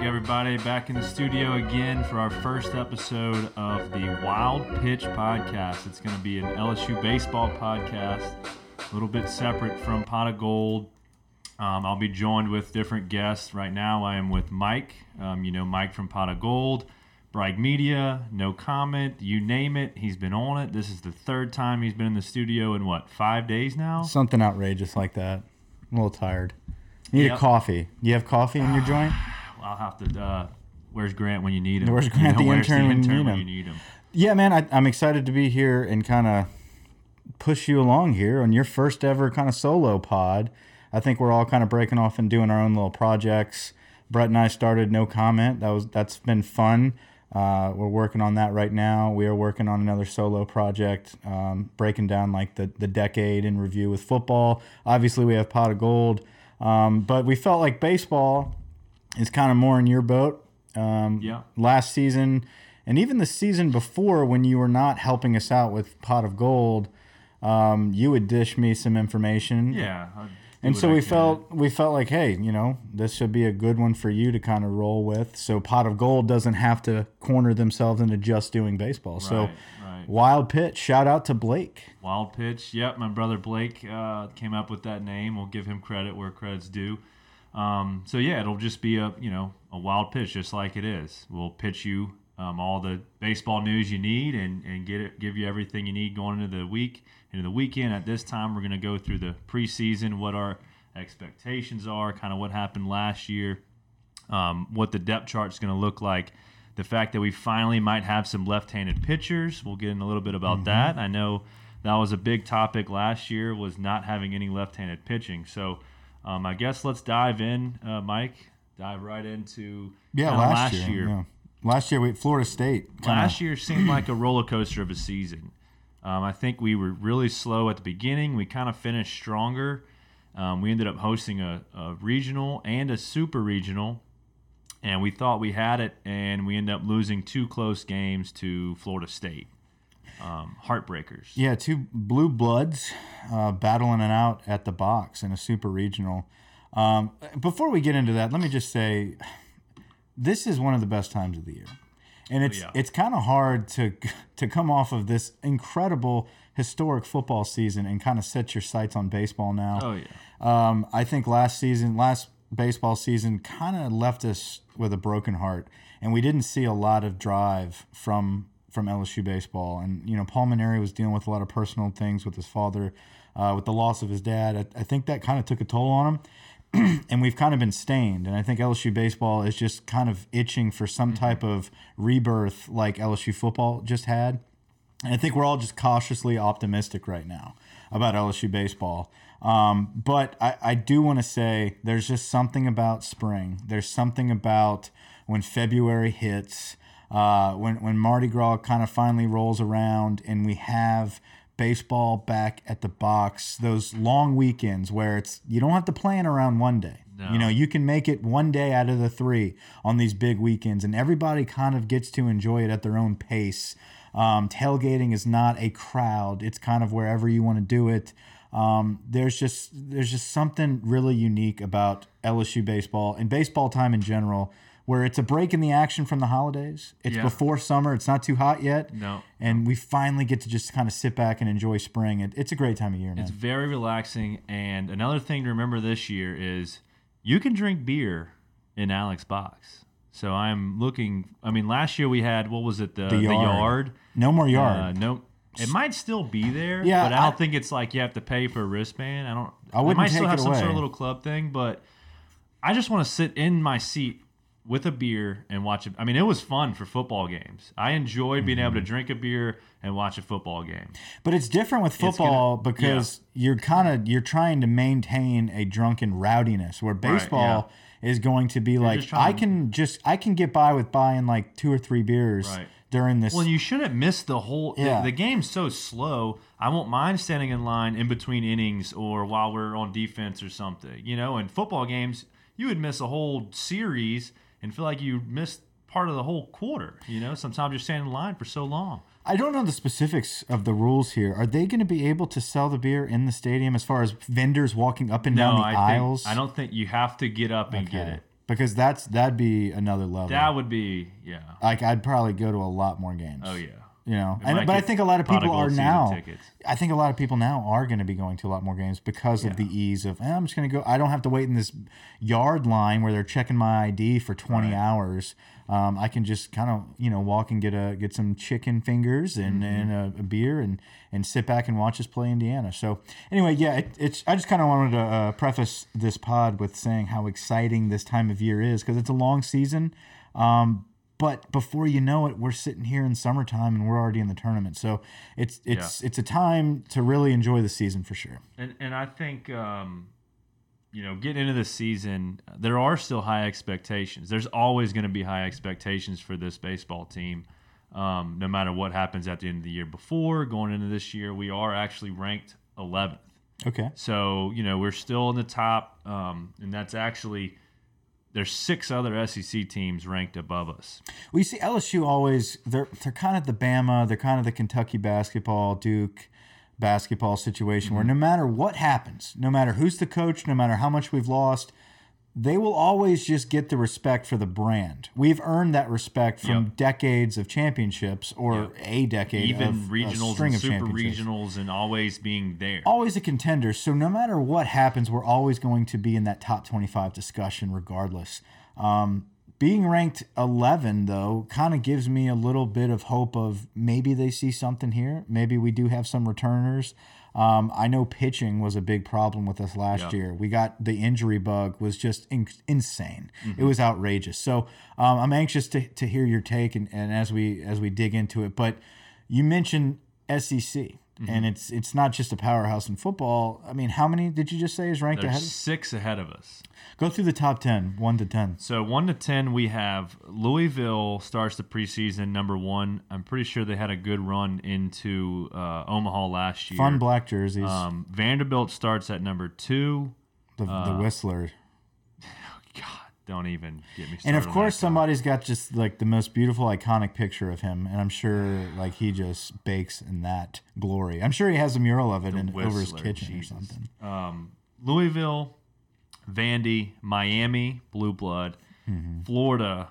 Everybody, back in the studio again for our first episode of the Wild Pitch podcast. It's going to be an LSU baseball podcast, a little bit separate from Pot of Gold. Um, I'll be joined with different guests. Right now, I am with Mike. Um, you know, Mike from Pot of Gold, Bragg Media, No Comment, you name it. He's been on it. This is the third time he's been in the studio in what, five days now? Something outrageous like that. I'm a little tired. Need Yep. a coffee. You have coffee in your joint? I'll have to. Uh, where's Grant when you need him? Where's Grant, the where's intern, when you need when you need him? Yeah, man. I, I'm excited to be here and kind of push you along here on your first ever kind of solo pod. I think we're all kind of breaking off and doing our own little projects. Brett and I started no comment. That was that's been fun. Uh, we're working on that right now. We are working on another solo project, um, breaking down like the the decade in review with football. Obviously, we have pot of gold, um, but we felt like baseball is kind of more in your boat. Um, Yeah. Last season, and even the season before, when you were not helping us out with pot of gold, um, you would dish me some information. Yeah. And so I we can. felt we felt like, hey, you know, this should be a good one for you to kind of roll with. So pot of gold doesn't have to corner themselves into just doing baseball. so Right, right. wild pitch. Shout out to Blake. Wild pitch. Yep, my brother Blake uh, came up with that name. We'll give him credit where credit's due. Um, so yeah, it'll just be a you know a wild pitch, just like it is. We'll pitch you um, all the baseball news you need and and get it, give you everything you need going into the week, into the weekend. At this time, we're going to go through the preseason, what our expectations are, kind of what happened last year, um, what the depth chart is going to look like. The fact that we finally might have some left-handed pitchers. We'll get in a little bit about that. I know that was a big topic last year was not having any left-handed pitching. So um, I guess let's dive in, uh, Mike. Dive right into Yeah, kinda last, year. yeah. Last year we Florida State. kinda- Last year seemed like a roller coaster of a season. Um, I think we were really slow at the beginning. We kind of finished stronger. Um, we ended up hosting a, a regional and a super regional, and we thought we had it, and we ended up losing two close games to Florida State. Um, heartbreakers. Yeah, two blue bloods uh, battling it out at the box in a super regional. Um, before we get into that, let me just say this is one of the best times of the year, and it's yeah. it's kind of hard to to come off of this incredible historic football season and kind of set your sights on baseball now. Oh yeah. Um, I think last season, last baseball season, kind of left us with a broken heart, and we didn't see a lot of drive from from LSU baseball. And you know, Paul Mainieri was dealing with a lot of personal things with his father, uh, with the loss of his dad. I, I think that kind of took a toll on him. and we've kind of been stained. And I think LSU baseball is just kind of itching for some type of rebirth like LSU football just had. And I think we're all just cautiously optimistic right now about LSU baseball. Um, but I, I do want to say there's just something about spring. There's something about when February hits, uh, when, when Mardi Gras kind of finally rolls around and we have baseball back at the box, those long weekends where it's you don't have to plan around one day. No. You know, you can make it one day out of the three on these big weekends, and everybody kind of gets to enjoy it at their own pace. Um, tailgating is not a crowd; it's kind of wherever you want to do it. Um, there's just there's just something really unique about LSU baseball and baseball time in general, where it's a break in the action from the holidays. It's Yeah. before summer; it's not too hot yet, No. and we finally get to just kind of sit back and enjoy spring. It, it's a great time of year, man. It's very relaxing. And another thing to remember this year is you can drink beer in Alex Box. So I'm looking. I mean, last year we had what was it the the Yard. yard? no more Uh, yard. no, it might still be there. Yeah, but I don't I- think it's like you have to pay for a wristband. I don't. I wouldn't it might still have some sort of little club thing, but I just want to sit in my seat with a beer and watch it. I mean, it was fun for football games. I enjoyed being Mm-hmm. able to drink a beer and watch a football game. But it's different with gonna- football because you're kind of you're trying to maintain a drunken rowdiness where baseball is going to be like just trying I can just I can get by with buying like two or three beers Right. during this Well, you shouldn't miss the whole. the- Yeah. The, game's so slow. I won't mind standing in line in between innings or while we're on defense or something. You know, in football games, you would miss a whole series and feel like you missed part of the whole quarter. You know, sometimes you're standing in line for so long. I don't know the specifics of the rules here. Are they going to be able to sell the beer in the stadium as far as vendors walking up and down the I aisles? think I don't think you have to get up and get it. because that's that'd be another level. That would be yeah. like I'd probably go to a lot more games. Oh yeah. You know, but I think a lot of people are now. tickets. I think a lot of people now are going to be going to a lot more games because of the ease of. Eh, I'm just going to go. I don't have to wait in this yard line where they're checking my ID for 20 hours. Um, I can just kind of you know walk and get a get some chicken fingers and, Mm-hmm. and a, a beer and and sit back and watch us play Indiana. So anyway, yeah, it, it's. I just kind of wanted to uh, preface this pod with saying how exciting this time of year is because it's a long season. Um, but before you know it, we're sitting here in summertime and we're already in the tournament. So it's it's it's a time to really enjoy the season for sure. And and I think um, you know, getting into the season, there are still high expectations. There's always going to be high expectations for this baseball team, um, no matter what happens at the end of the year. Before going into this year, we are actually ranked 11th. Okay. So you know we're still in the top, um, and that's actually there's six other SEC teams ranked above us. We see LSU always they're they're kind of the Bama, they're kind of the Kentucky basketball, Duke basketball situation where mm-hmm. no matter what happens, no matter who's the coach, no matter how much we've lost, they will always just get the respect for the brand. We've earned that respect from Yep. decades of championships or a decade Even of a regionals string and of super regionals, and always being there. always a contender. So no matter what happens, we're always going to be in that top 25 discussion regardless. Um, being ranked 11, though, kind of gives me a little bit of hope of maybe they see something here. Maybe we do have some returners. Um, I know pitching was a big problem with us last Yeah. year. We got the injury bug was just in, insane. Mm-hmm. It was outrageous. So um, I'm anxious to, to hear your take and, and as we as we dig into it. But you mentioned SEC. Mm-hmm. And it's it's not just a powerhouse in football. I mean, how many did you just say is ranked There's ahead? Of? six ahead of us. Go through the top 10, 1 to 10. So one to ten, we have Louisville starts the preseason number one. I'm pretty sure they had a good run into uh, Omaha last year. Fun black jerseys. Um, Vanderbilt starts at number two. the, the Whistler. Don't even get me started. And of course, somebody's got just like the most beautiful, iconic picture of him, and I'm sure like he just bakes in that glory. I'm sure he has a mural of it in, over his Whistler, kitchen Jesus. or something. um, Louisville, Vandy, Miami, Blue Blood, Florida.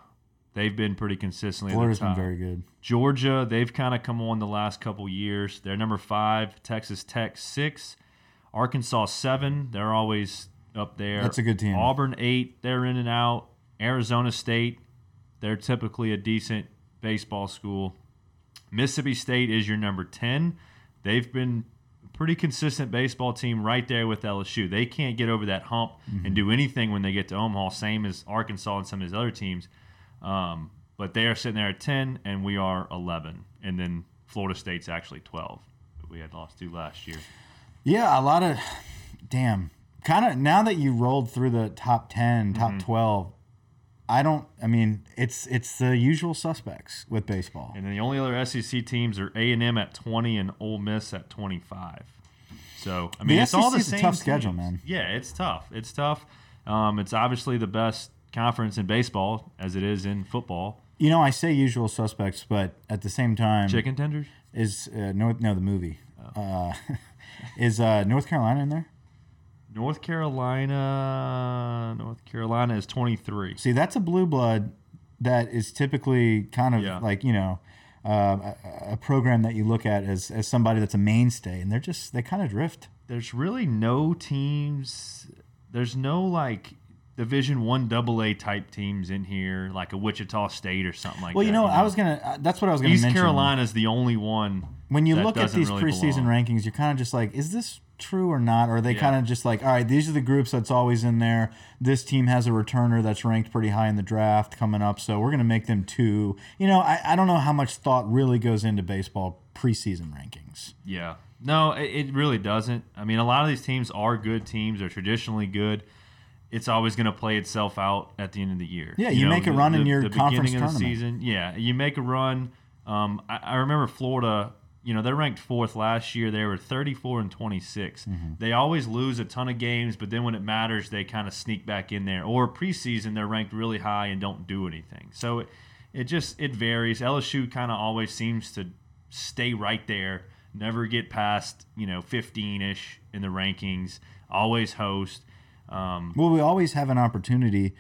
They've been pretty consistently. at the Florida's been top. very good. Georgia, they've kind of come on the last couple years. They're number five. Texas Tech six. Arkansas seven. They're always up there. That's a good team. Auburn eight. They're in and out. Arizona State. They're typically a decent baseball school. Mississippi State is your number ten. They've been a pretty consistent baseball team right there with LSU. They can't get over that hump Mm-hmm. and do anything when they get to Omaha. Same as Arkansas and some of his other teams. Um, but they are sitting there at 10, and we are 11. And then Florida State's actually 12. We had lost to last year. Yeah, a lot of damn. Kind of now that you rolled through the top 10, top Mm-hmm. 12, I don't I mean, it's it's the usual suspects with baseball. And then the only other SEC teams are A&M at 20 and Ole Miss at 25. So, I mean, The it's all the SEC 's a same tough schedule, man. Yeah, it's tough. It's tough. Um, it's obviously the best conference in baseball as it is in football. You know, I say usual suspects, but at the same time Chicken tenders? is uh, North no the movie. Oh. Uh, is uh, North Carolina in there? North Carolina. North Carolina is 23. See, that's a blue blood that is typically kind of Yeah. like you know uh, a, a program that you look at as as somebody that's a mainstay, and they're just they kind of drift. there's really no teams. There's no like Division One Double A type teams in here, like a Wichita State or something like Well, that. Well you know, I was gonna. Uh, that's what I was gonna East mention. Carolina is the only one. When you look at these really preseason belong. rankings, you're kind of just like, is this true or not? Or are they Yeah. kind of just like, all right, these are the groups that's always in there. This team has a returner that's ranked pretty high in the draft coming up, so we're gonna make them two. You know, I, I don't know how much thought really goes into baseball preseason rankings. Yeah, no, it, it really doesn't. I mean, a lot of these teams are good teams. They're traditionally good. It's always going to play itself out at the end of the year. Yeah, you make a run in your conference beginning of the tournament. season. Yeah, you make a run. Um, I, I remember Florida. You know, they're ranked fourth last year. They were 34 and 26. Mm-hmm. They always lose a ton of games, but then when it matters, they kind of sneak back in there. Or preseason, they're ranked really high and don't do anything. So it, it just it varies. LSU kind of always seems to stay right there, never get past you know 15 ish in the rankings. Always host. Um, Well, we always have an opportunity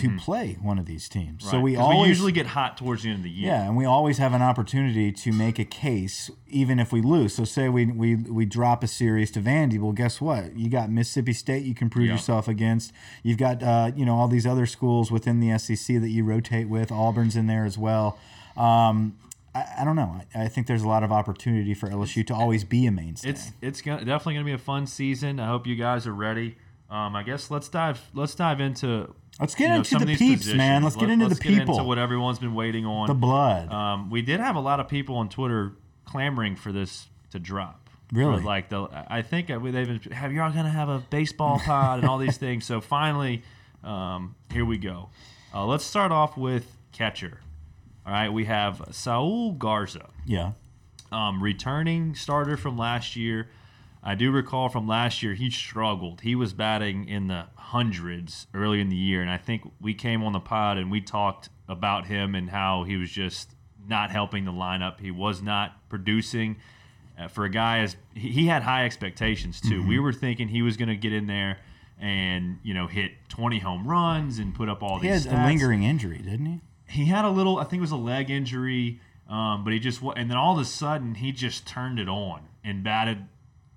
to play one of these teams. So we we always usually get hot towards the end of the year. yeah, and we always have an opportunity to make a case, even if we lose. So, say we we, we drop a series to Vandy. Well, guess what? You got Mississippi State you can prove Yeah. yourself against. You've got uh, you know all these other schools within the SEC that you rotate with. Auburn's in there as well. Um, I, I don't know. I, I think there's a lot of opportunity for LSU to always be a mainstay. It's it's gonna, definitely going to be a fun season. I hope you guys are ready. Um, I guess let's dive let's dive into Let's get you into the peeps, man. Let's get Let- into let's the get people, into what everyone's been waiting on. the blood. Um, we did have a lot of people on Twitter clamoring for this to drop. Really? Like the, I think they've been. Have you all gonna have a baseball pod and all these things? So finally, um, here we go. Uh, let's start off with catcher. All right, we have Saul Garza, yeah. um, returning starter from last year. I do recall from last year he struggled. He was batting in the hundreds early in the year, and I think we came on the pod and we talked about him and how he was just not helping the lineup. He was not producing. Uh, for a guy as he, had high expectations too. We were thinking he was going to get in there and you know hit 20 home runs and put up all He these. He had a lingering injury, didn't he? he had a little, I think it was a leg injury, um, but he just, and then all of a sudden he just turned it on and batted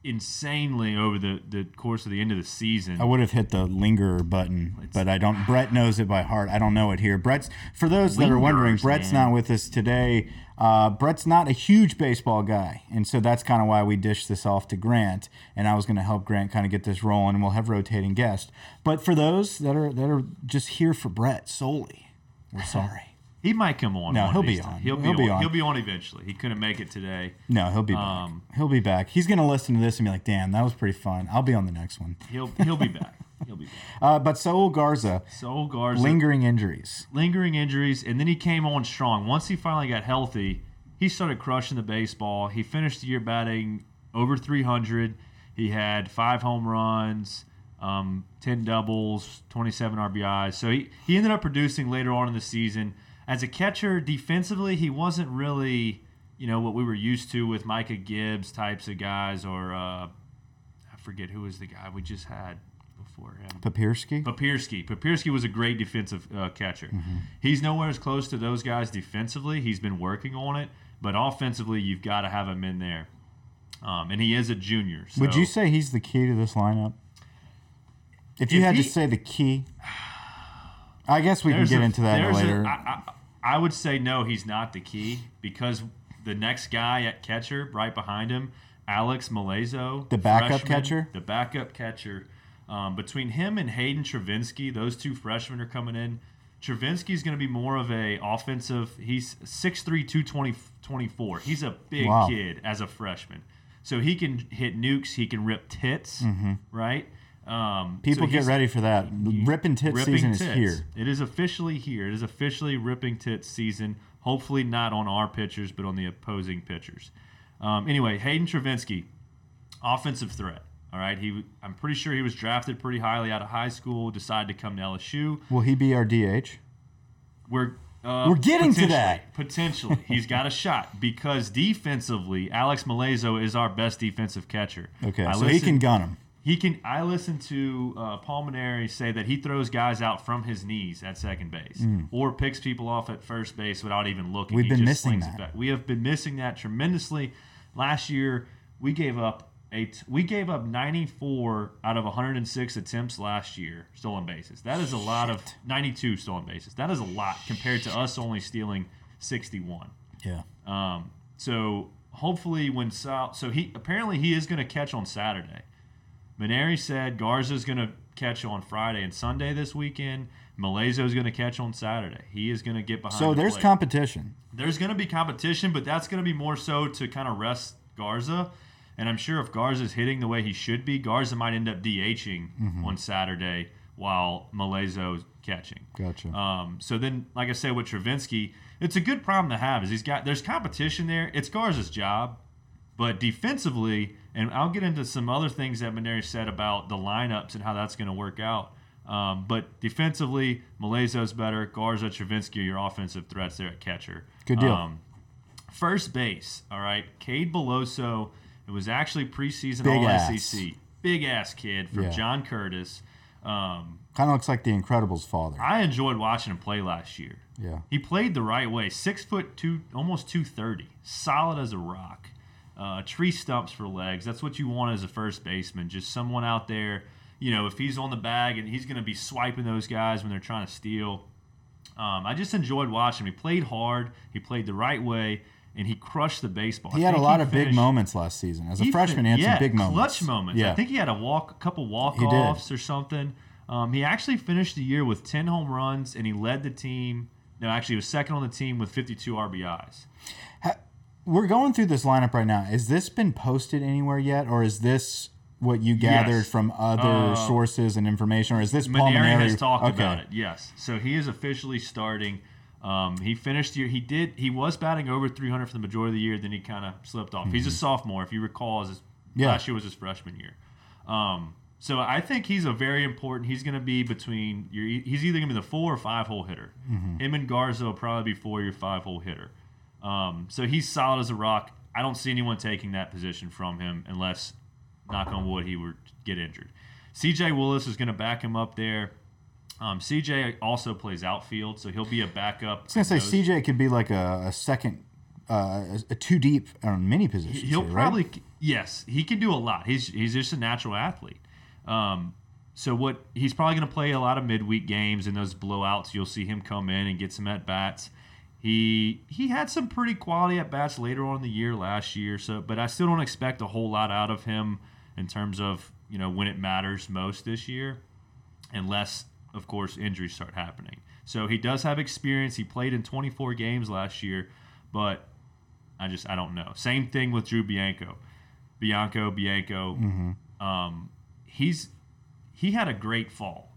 insanely over the, the course of the end of the season. I would have hit the lingerer button, but I don't. Brett knows it by heart. I don't know it here. Brett's for those that are wondering. Brett's man. not with us today. Uh, Brett's not a huge baseball guy, and so that's kind of why we dished this off to Grant. And I was going to help Grant kind of get this rolling, and we'll have rotating guests. But for those that are that are just here for Brett solely, we're sorry. He might come on. No, one he'll be on. He'll be He'll on. be on. He'll be on eventually. He couldn't make it today. No, he'll be back. Um, he'll be back. He's going to listen to this and be like, "Damn, that was pretty fun." I'll be on the next one. He'll he'll be back. He'll be back. Uh, but Saul Garza, So Garza lingering injuries. lingering injuries, and then he came on strong. Once he finally got healthy, he started crushing the baseball. He finished the year batting over 300. He had five home runs, um, 10 doubles, 27 RBIs. So he, he ended up producing later on in the season. As a catcher, defensively, he wasn't really, you know, what we were used to with Micah Gibbs types of guys, or uh, I forget who was the guy we just had before him. Papierski. Papierski. Papierski was a great defensive uh, catcher. He's nowhere as close to those guys defensively. He's been working on it, but offensively, you've got to have him in there. Um, and he is a junior. So Would you say he's the key to this lineup? If you If had he- to say the key, I guess we can get a- into that later. I I- I would say no, he's not the key because the next guy at catcher right behind him, Alex Milazzo, The backup freshman, catcher? the backup catcher. Um, between him and Hayden Travinsky, those two freshmen are coming in. Travinsky's going to be more of a offensive. He's 6'3", 220, 24. He's a big Wow. kid as a freshman, so he can hit nukes. He can rip tits, right? Um. People so get ready for that. Ripping tit ripping season is here. It is officially here. It is officially ripping tits season. Hopefully not on our pitchers, but on the opposing pitchers. Um, anyway, Hayden Travinsky, offensive threat. All right, he. I'm pretty sure he was drafted pretty highly out of high school. Decided to come to LSU. Will he be our DH? We're uh, We're getting to that. Potentially, he's got a shot because defensively, Alex Milazzo is our best defensive catcher. Okay, I so he can gun him. He can. I listened to uh, Paul Mainieri say that he throws guys out from his knees at second base, or picks people off at first base without even looking. Mm. We've He been missing that. We have been missing that tremendously. Last year, we gave up eight. We gave up 94 out of 106 attempts last year stolen bases. That is a lot of 92 stolen bases. That is a lot compared to us only stealing 61. Yeah. Um, so hopefully when Sal, so he apparently he is going to catch on Saturday. Mainieri said Garza's going to catch on Friday and Sunday this weekend. Milazzo is going to catch on Saturday. He is going to get behind. So the there's plate. competition. there's going to be competition, but that's going to be more so to kind of rest Garza. And I'm sure if Garza's hitting the way he should be, Garza might end up DHing Mm-hmm. on Saturday while Milazzo's catching. Gotcha. Um, so then, like I said with Travinsky, it's a good problem to have. Is he's got there's competition there. It's Garza's job, but defensively, and I'll get into some other things that Mainieri said about the lineups and how that's going to work out. Um, but defensively, Milazzo's better. Garza, Travinsky are your offensive threats there at catcher. Good deal. Um, first base, all right. Cade Beloso. It was actually preseason Big All ass. SEC. Big ass kid from Yeah. John Curtis. Um, Kind of looks like the Incredibles' father. I enjoyed watching him play last year. Yeah. He played the right way. Six foot two, almost two thirty, solid as a rock. Uh, tree stumps for legs. That's what you want as a first baseman. Just someone out there. You know, if he's on the bag and he's going to be swiping those guys when they're trying to steal. Um, I just enjoyed watching him. He played hard. He played the right way, and he crushed the baseball. He I had a lot of big moments last season. As a he freshman, he had yeah, some big moments. clutch moments. Yeah. I think he had a walk, a couple walk offs or something. Um, he actually finished the year with 10 home runs, and he led the team. No, actually, he was second on the team with 52 RBIs. We're going through this lineup right now. Has this been posted anywhere yet, or is this what you gathered Yes. from other Uh, sources and information, or is this Paul Mainieri has talked okay. about it. Yes, so he is officially starting. Um, he finished year. He did. He was batting over 300 for the majority of the year. Then he kind of slipped off. He's a sophomore, if you recall. His Mm-hmm. Yeah. last year was his freshman year. Um, so I think he's a very important. He's going to be between. Your, he's either going to be the four or five hole hitter. Mm-hmm. Him and Garza will probably be four or five hole hitter. Um, so he's solid as a rock. I don't see anyone taking that position from him unless, knock on wood, he were to get injured. C.J. Willis is going to back him up there. Um, CJ also plays outfield, so he'll be a backup. I was gonna say CJ could be like a, a second, uh, a, a two deep on many positions. He'll here, right? probably yes, he can do a lot. He's he's just a natural athlete. Um, so what he's probably going to play a lot of midweek games and those blowouts. You'll see him come in and get some at bats. He he had some pretty quality at bats later on in the year last year. So, but I still don't expect a whole lot out of him in terms of you know when it matters most this year, unless of course injuries start happening. So he does have experience. He played in 24 games last year, but I just I don't know. Same thing with Drew Bianco, Bianco Bianco. Um, he's he had a great fall.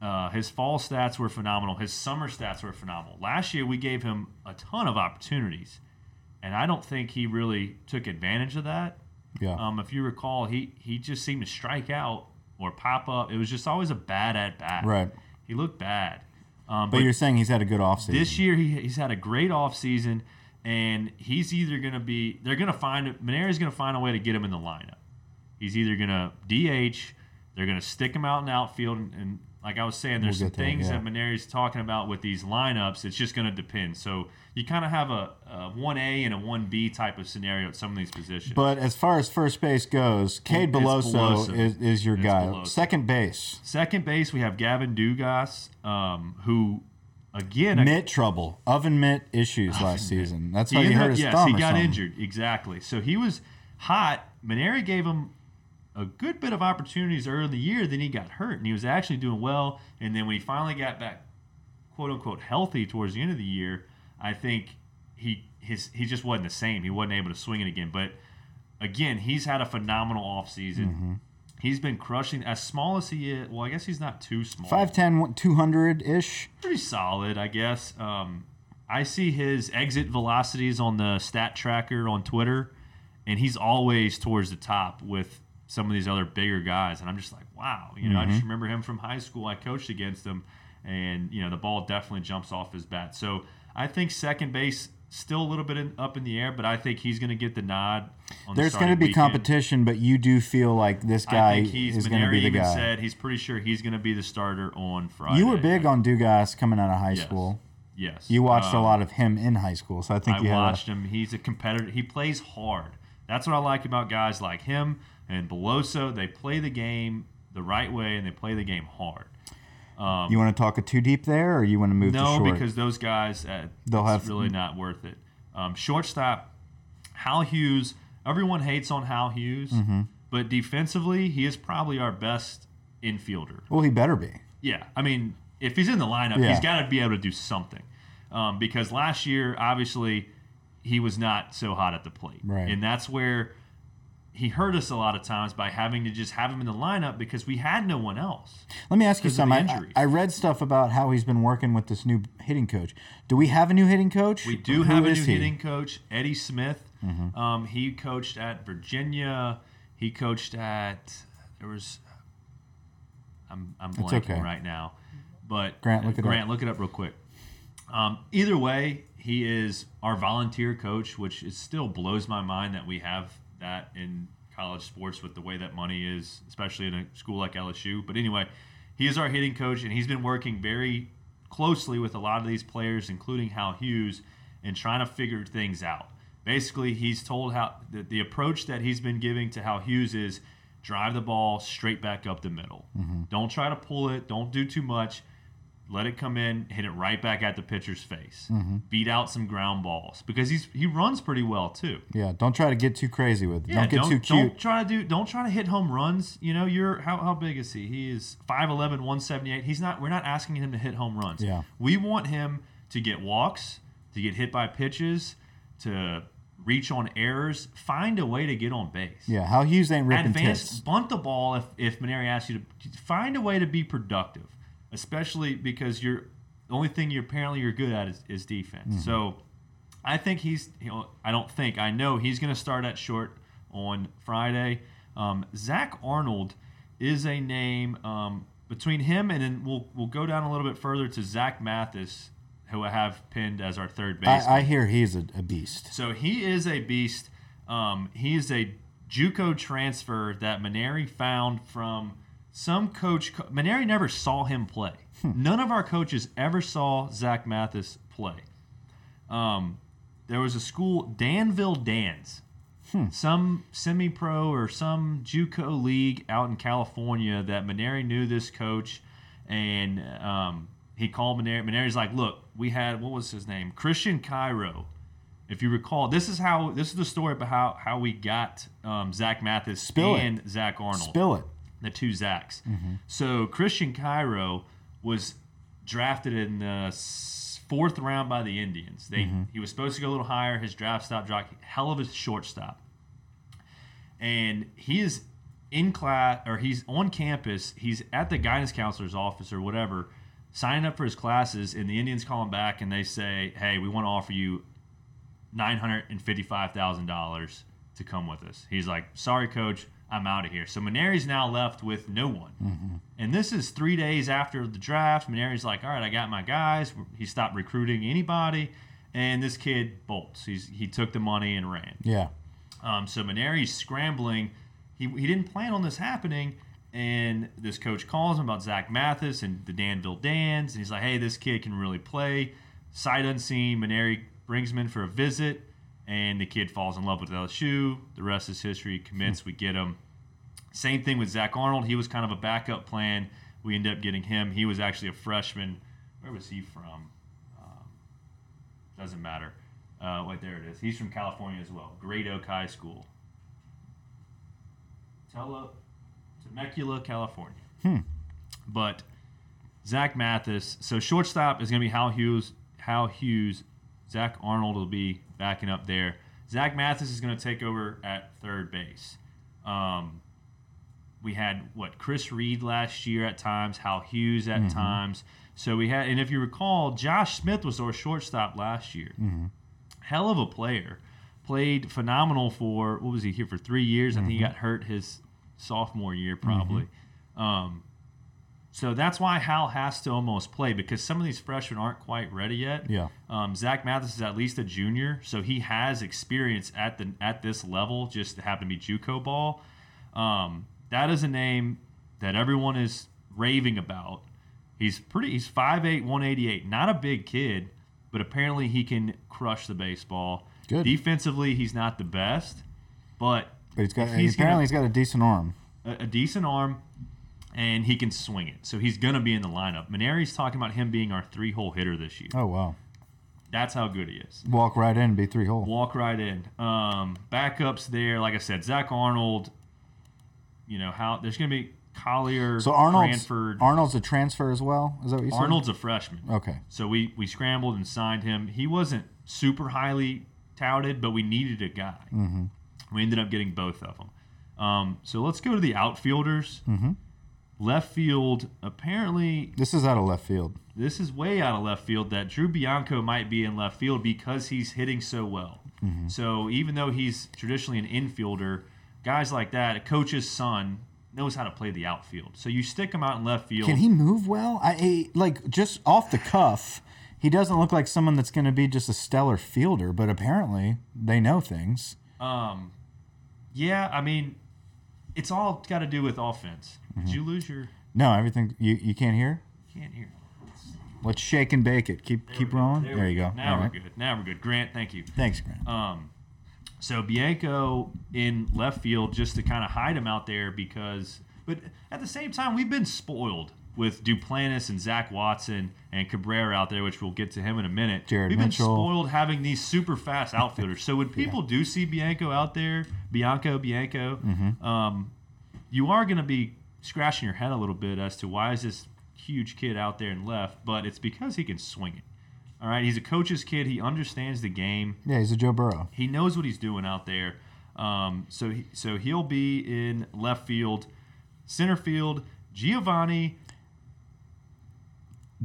Uh, his fall stats were phenomenal. His summer stats were phenomenal. Last year we gave him a ton of opportunities, and I don't think he really took advantage of that. Yeah. Um, if you recall, he he just seemed to strike out or pop up. It was just always a bad at bat. Right. He looked bad. Um, but, you're saying he's had a good offseason. this year he, he's had a great offseason and he's either going to be they're going to find Mainieri's going to find a way to get him in the lineup. He's either going to DH, they're going to stick him out in outfield and, and like I was saying there's We'll some things yeah. that Mainieri's talking about with these lineups. It's just going to depend. So you kind of have a, a 1A and a 1B type of scenario at some of these positions. But as far as first base goes, Cade Beloso, Beloso. is, is your It's guy. Beloso. Second base, Second base we have Gavin Dugas um, who again mitt trouble, oven mitt issues last season. That's how He he, hurt his yes, thumb he or got something. injured. Exactly. So he was hot. Mainieri gave him a good bit of opportunities early in the year. Then he got hurt, and he was actually doing well. And then when he finally got back, quote unquote, healthy towards the end of the year, I think he his he just wasn't the same. He wasn't able to swing it again. But again, he's had a phenomenal offseason. Mm-hmm. He's been crushing. As small as he is, well, I guess he's not too small 5'10", 200 ish. pretty solid, I guess. Um, I see his exit velocities on the stat tracker on Twitter, and he's always towards the top with some of these other bigger guys. And I'm just like, wow. You know, I just remember him from high school. I coached against him, and you know, the ball definitely jumps off his bat. So I think second base still a little bit in, up in the air, but I think he's going to get the nod. On the There's going to be weekend. competition, but you do feel like this guy is going to be the guy. said he's pretty sure he's going to be the starter on Friday. you were big on Dugas coming out of high Yes. school. Yes, You watched a Um, lot of him in high school, so I think I you had. watched him. He's a competitor. He plays hard. That's what I like about guys like him and Beloso. They play the game the right way and they play the game hard. A, you want to talk a too deep there, or you want to move to No, short? because those guys, uh, They'll it's have- really not worth it. Um, shortstop, Hal Hughes. Everyone hates on Hal Hughes, Mm-hmm. but defensively, he is probably our best infielder. well, he better be. Yeah, I mean, if he's in the lineup, Yeah. he's got to be able to do something. Um, because last year, obviously, he was not so hot at the plate, Right. and that's where he hurt us a lot of times by having to just have him in the lineup because we had no one else. Let me ask you something. I. I read stuff about how he's been working with this new hitting coach. Do we have a new hitting coach? We do have a new he? Mm-hmm. hitting coach, Eddie Smith. Um, he coached at Virginia. He coached at there was. I'm I'm blanking okay. right now, but Grant, look it Grant, up. look it up real quick. Um, either way, he is our volunteer coach, which is still blows my mind that we have that in college sports with the way that money is, especially in a school like LSU. But anyway, he is our hitting coach, and he's been working very closely with a lot of these players, including Hal Hughes, and trying to figure things out. Basically, he's told how the, the approach that he's been giving to Hal Hughes is drive the ball straight back up the middle. Mm-hmm. Don't try to pull it. Don't do too much. Let it come in, hit it right back at the pitcher's face. Mm-hmm. Beat out some ground balls because he's he runs pretty well too. Yeah, don't try to get too crazy with it. Yeah, don't get too cute. Don't try to do. Don't try to hit home runs. You know, you're how, how big is he? He is 5'11", 178. He's not. We're not asking him to hit home runs. Yeah. we want him to get walks, to get hit by pitches, to reach on errors. Find a way to get on base. Yeah, how Hughes ain't ripping Advance, tits. bunt the ball if if Mainieri asks you to find a way to be productive, especially because you're the only thing you apparently you're good at is, is defense. Mm-hmm. So I think he's you know I don't think I know he's going to start at short on Friday. Um, Zach Arnold is a name um, between him and then we'll we'll go down a little bit further to Zach Mathis, who I have pinned as our third base. I, I hear he's a, a beast. So he is a beast. Um, he is a JUCO transfer that Mainieri found from some coach. Mainieri never saw him play. None of our coaches ever saw Zach Mathis play. Um, there was a school, Danville Dans, some semi-pro or some JUCO league out in California that Mainieri knew this coach, and um, he called Mainieri. Mainieri's like, "Look, we had what was his name, Christian Cairo." If you recall, this is how this is the story about how, how we got um, Zach Mathis Spill it. and Zach Arnold Spill it. The two Zachs. Mm-hmm. So Christian Cairo was drafted in the fourth round by the Indians. They mm-hmm. he was supposed to go a little higher. His draft stock dropped. Hell of a shortstop, and he is in class or he's on campus. He's at the guidance counselor's office or whatever, signing up for his classes. And the Indians call him back and they say, "Hey, we want to offer you nine hundred and fifty-five thousand dollars to come with us." He's like, "Sorry, coach, I'm out of here." So Mainieri's now left with no one, and this is three days after the draft. Mainieri's like, "All right, I got my guys." He stopped recruiting anybody, and this kid bolts. He's he took the money and ran. Yeah. Um, so Mainieri's scrambling. He, he didn't plan on this happening. And this coach calls him about Zach Mathis and the Danville Dans. And he's like, hey, this kid can really play. Sight unseen, Mainieri brings him in for a visit. And the kid falls in love with LSU. The rest is history. Commits. We get him. Same thing with Zach Arnold. He was kind of a backup plan. We end up getting him. He was actually a freshman. Where was he from? Um, doesn't matter. Uh, wait, there it is. He's from California as well. Great Oak High School. Tele- Temecula, California. But Zach Mathis. So shortstop is going to be Hal Hughes. Hal Hughes. Zach Arnold will be backing up there. Zach Mathis is going to take over at third base. Um, we had what Chris Reid last year at times, Hal Hughes at times. So we had, and if you recall, Josh Smith was our shortstop last year. Hell of a player. Played phenomenal for what was he here for three years? I think he got hurt his sophomore year probably. Um, so that's why Hal has to almost play because some of these freshmen aren't quite ready yet. Yeah. Um, Zach Mathis is at least a junior, so he has experience at the at this level. Just to happen to be JUCO ball. Um, that is a name that everyone is raving about. He's pretty. He's 5'8", 188. Not a big kid, but apparently he can crush the baseball. Good. Defensively, he's not the best, but But he's got he's apparently gonna- he's got a decent arm. a, a decent arm, and he can swing it. So he's going to be in the lineup. Mainieri's talking about him being our three hole hitter this year. Oh wow. That's how good he is. Walk right in, be three hole. Walk right in. Um, backups there, like I said, Zach Arnold. You know how there's going to be Collier, So Arnold's Cranford. Arnold's a transfer as well. Is that what you said? Arnold's a freshman. Okay. So we we scrambled and signed him. He wasn't super highly touted, but we needed a guy. Mm-hmm. We ended up getting both of them. Um, so let's go to the outfielders. Mm-hmm. Left field, apparently, This is out of left field. this is way out of left field that Drew Bianco might be in left field because he's hitting so well. So even though he's traditionally an infielder, guys like that, a coach's son knows how to play the outfield. So you stick him out in left field. Can he move well? I I- like just off the cuff. He doesn't look like someone that's going to be just a stellar fielder, but apparently they know things. Um, yeah, I mean, it's all got to do with offense. Mm-hmm. Did you lose your? No, everything you you can't hear. Can't hear. Let's shake and bake it. Keep keep rolling. There, we you go. Now All we're right. good. Now we're good. Grant, thank you. Thanks, Grant. Um, so Bianco in left field just to kind of hide him out there because, but at the same time, we've been spoiled with Duplantis and Zach Watson and Cabrera out there, which we'll get to him in a minute. Jared we've Mitchell. been spoiled having these super fast outfielders. So when people do see Bianco out there, Bianco, Bianco, Mm-hmm. um, you are going to be scratching your head a little bit as to why is this huge kid out there in left, but it's because he can swing it. All right, he's a coach's kid. He understands the game yeah, he's a Joe Burrow. he knows what he's doing out there. Um, so he, so he'll be in left field, center field. Giovanni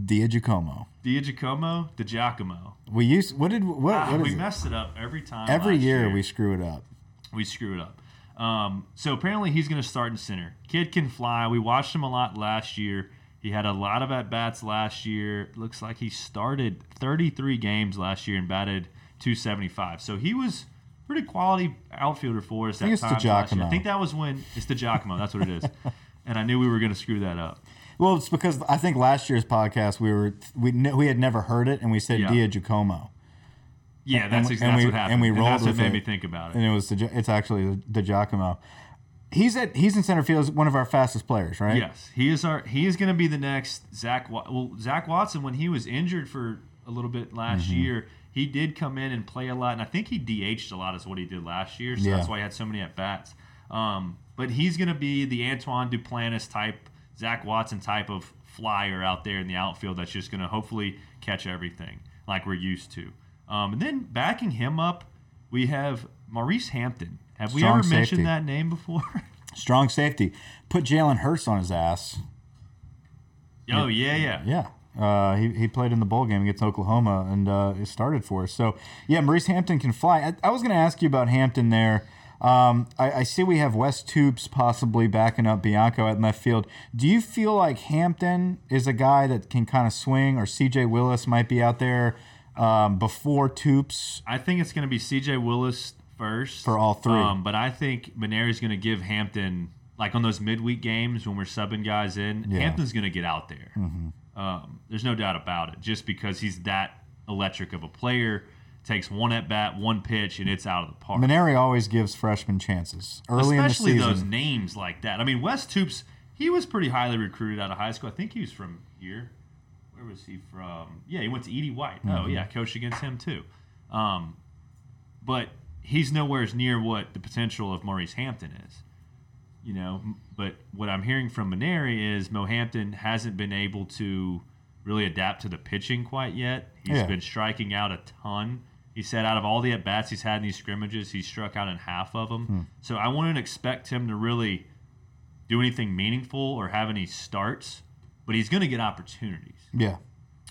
Dia Giacomo. Diagiacomo, DiGiacomo. We used what did what, Ah, what we it? messed it up every time. Every last year, we screw it up. we screw it up. Um, so apparently he's going to start in center. Kid can fly. We watched him a lot last year. He had a lot of at bats last year. Looks like he started 33 games last year and batted 275. So he was pretty quality outfielder for us. think at it's times last year. I think that was when it's the Giacomo. That's what it is. and I knew we were going to screw that up. Well, it's because I think last year's podcast we were we we had never heard it and we said Yeah. Dia Giacomo Yeah, that's, and that's we- what happened. and we And rolled that's what made it. me think about it. and it was the, it's actually the Giacomo. He's at he's in center field as one of our fastest players, right? Yes, he is our. He is going to be the next Zach. Well, Zach Watson, when he was injured for a little bit last Mm-hmm. year, he did come in and play a lot, and I think he DH'd a lot, is what he did last year. So Yeah. that's why he had so many at bats. Um, but he's going to be the Antoine Duplantis type, Zach Watson type of flyer out there in the outfield. That's just going to hopefully catch everything like we're used to. Um, and then backing him up, we have Maurice Hampton. Have we Strong ever mentioned that name before? Strong safety. Put Jalen Hurts on his ass. oh yeah, yeah. Yeah. Uh, he, he played in the bowl game against Oklahoma and uh, he started for us. So, yeah, Maurice Hampton can fly. I, I was going to ask you about Hampton there. Um, I, I see we have Wes Toups possibly backing up Bianco at left field. Do you feel like Hampton is a guy that can kind of swing, or CJ Willis might be out there um, before Toups? I think it's going to be C.J. Willis first For all three. Um, but I think Mainieri's going to give Hampton like on those midweek games when we're subbing guys in. Yeah. Mm-hmm. Hampton's going to get out there. Um, there's no doubt about it. Just because he's that electric of a player, takes one at bat, one pitch, and it's out of the park. Mainieri always gives freshmen chances early Especially in the those names like that. I mean, Wes Toups, he was pretty highly recruited out of high school. I think he was from here. Where was he from? Yeah, he went to E.D. White. Oh, Mm-hmm. yeah, coached against him too. Um, but he's nowhere near what the potential of Maurice Hampton is. You know, but what I'm hearing from Mainieri is Mo Hampton hasn't been able to really adapt to the pitching quite yet. He's Yeah. been striking out a ton. He said out of all the at bats he's had in these scrimmages, he's struck out in half of them. Hmm. So I wouldn't expect him to really do anything meaningful or have any starts, but he's going to get opportunities, yeah.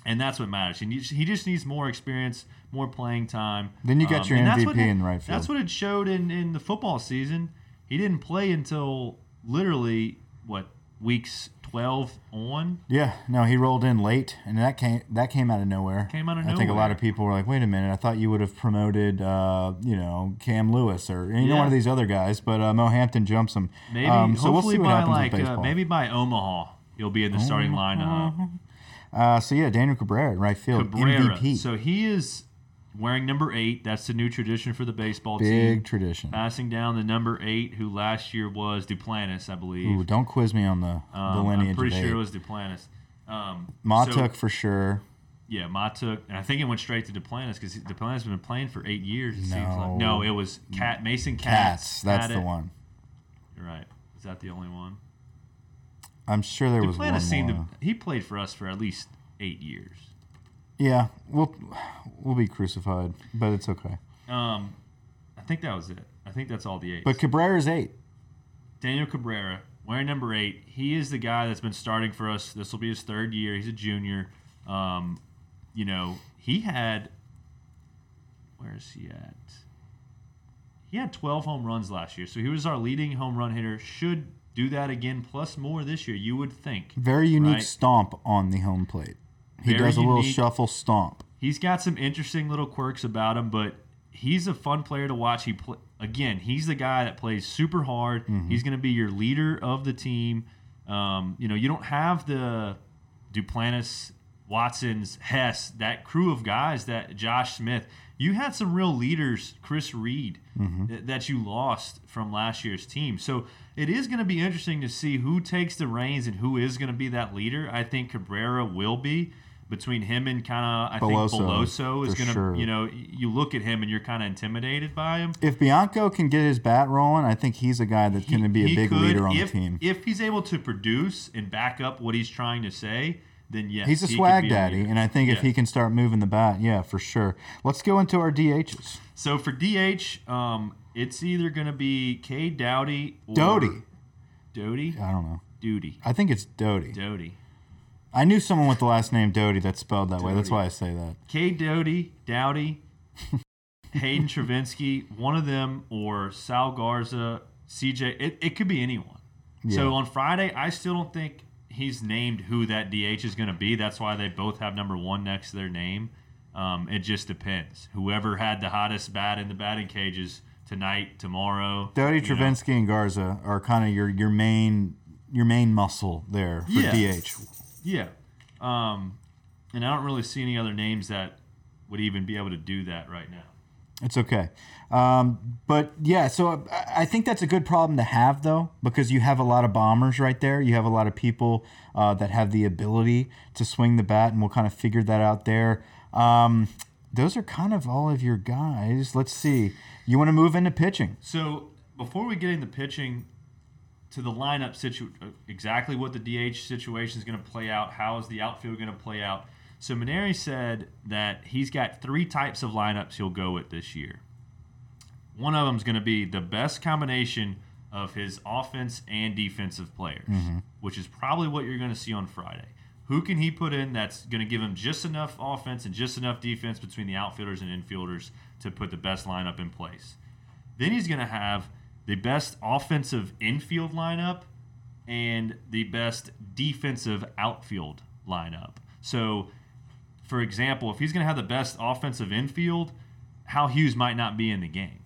and that's what matters. He needs, he just needs more experience, more playing time. Then you got your MVP in the right field. That's what it showed in in the football season. He didn't play until literally what weeks twelve on. Yeah, no, he rolled in late, and that came that came out of nowhere. Came out of nowhere. I think a lot of people were like, "Wait a minute, I thought you would have promoted, uh, you know, Cam Lewis or you know one of these other guys." But uh, Mo Hampton jumps him. Maybe um, so we'll hopefully see what by happens like uh, maybe by Omaha he'll be in the starting lineup. Uh, so yeah, Daniel Cabrera, in right field, Cabrera. MVP, So he is wearing number eight. That's the new tradition for the baseball big team. Big tradition. Passing down the number eight, who last year was Duplantis, I believe. Ooh, don't quiz me on the the Um, lineage I'm pretty sure it was Duplantis. Um, Mahtook so- for sure. yeah, Mahtook, and I think it went straight to Duplantis because Duplantis has been playing for eight years. It seems No. like. No, it was Cat Mason Katz. Cats, that's the it. one. You're right. Is that the only one? I'm sure there was one seemed more. to. He played for us for at least eight years. Yeah, we'll we'll be crucified, but it's okay. Um, I think that was it. I think that's all the eight. But Cabrera's eight. Daniel Cabrera, wearing number eight, he is the guy that's been starting for us. This will be his third year. He's a junior. Um, you know, he had. Where is he at? He had 12 home runs last year, so he was our leading home run hitter. Should do that again, plus more this year. You would think. Very unique Right. stomp on the home plate. He Very does a little shuffle stomp. He's got some interesting little quirks about him, but he's a fun player to watch. He again, he's the guy that plays super hard. Mm-hmm. He's going to be your leader of the team. Um, you know, you don't have the Duplantis, Watson's, Hess, that crew of guys that Josh Smith. You had some real leaders, Chris Reid, Mm-hmm. th- that you lost from last year's team. So it is going to be interesting to see who takes the reins and who is going to be that leader. I think Cabrera will be between him and kind of I Beloso, think Beloso is going to sure. you know you look at him and you're kind of intimidated by him. If Bianco can get his bat rolling, I think he's a guy that's going to be a big could, leader on if, the team. If he's able to produce and back up what he's trying to say, then yes, He's a he swag daddy, and I think if he can start moving the bat, yeah, for sure. Let's go into our DHs. So for DH, um, it's either going to be K Dowdy or Doty. Doty, I don't know. Duty, I think it's Doty. Doty. I knew someone with the last name Doty that's spelled that way. That's why I say that. K Doty, Dowdy, Hayden Travinski, one of them, or Saul Garza, CJ. It, it could be anyone. Yeah. So on Friday, I still don't think he's named who that DH is going to be. That's why they both have number one next to their name. Um, it just depends. Whoever had the hottest bat in the batting cages tonight, tomorrow. Doty, you know. Travinski, and Garza are kind of your your main your main muscle there for Yeah. DH. Yeah. Um, and I don't really see any other names that would even be able to do that right now. It's okay. Um, but yeah, so I, think that's a good problem to have, though, because you have a lot of bombers right there. You have a lot of people uh, that have the ability to swing the bat, and we'll kind of figure that out there. Um, those are kind of all of your guys. Let's see. You want to move into pitching? So before we get into pitching to the lineup situ uh, exactly what the DH situation is going to play out, how is the outfield going to play out? So Mainieri said that he's got three types of lineups he'll go with this year. One of them is going to be the best combination of his offense and defensive players, mm-hmm. which is probably what you're going to see on Friday. Who can he put in that's going to give him just enough offense and just enough defense between the outfielders and infielders to put the best lineup in place? Then he's going to have the best offensive infield lineup and the best defensive outfield lineup. So, for example, if he's going to have the best offensive infield, Hal Hughes might not be in the game.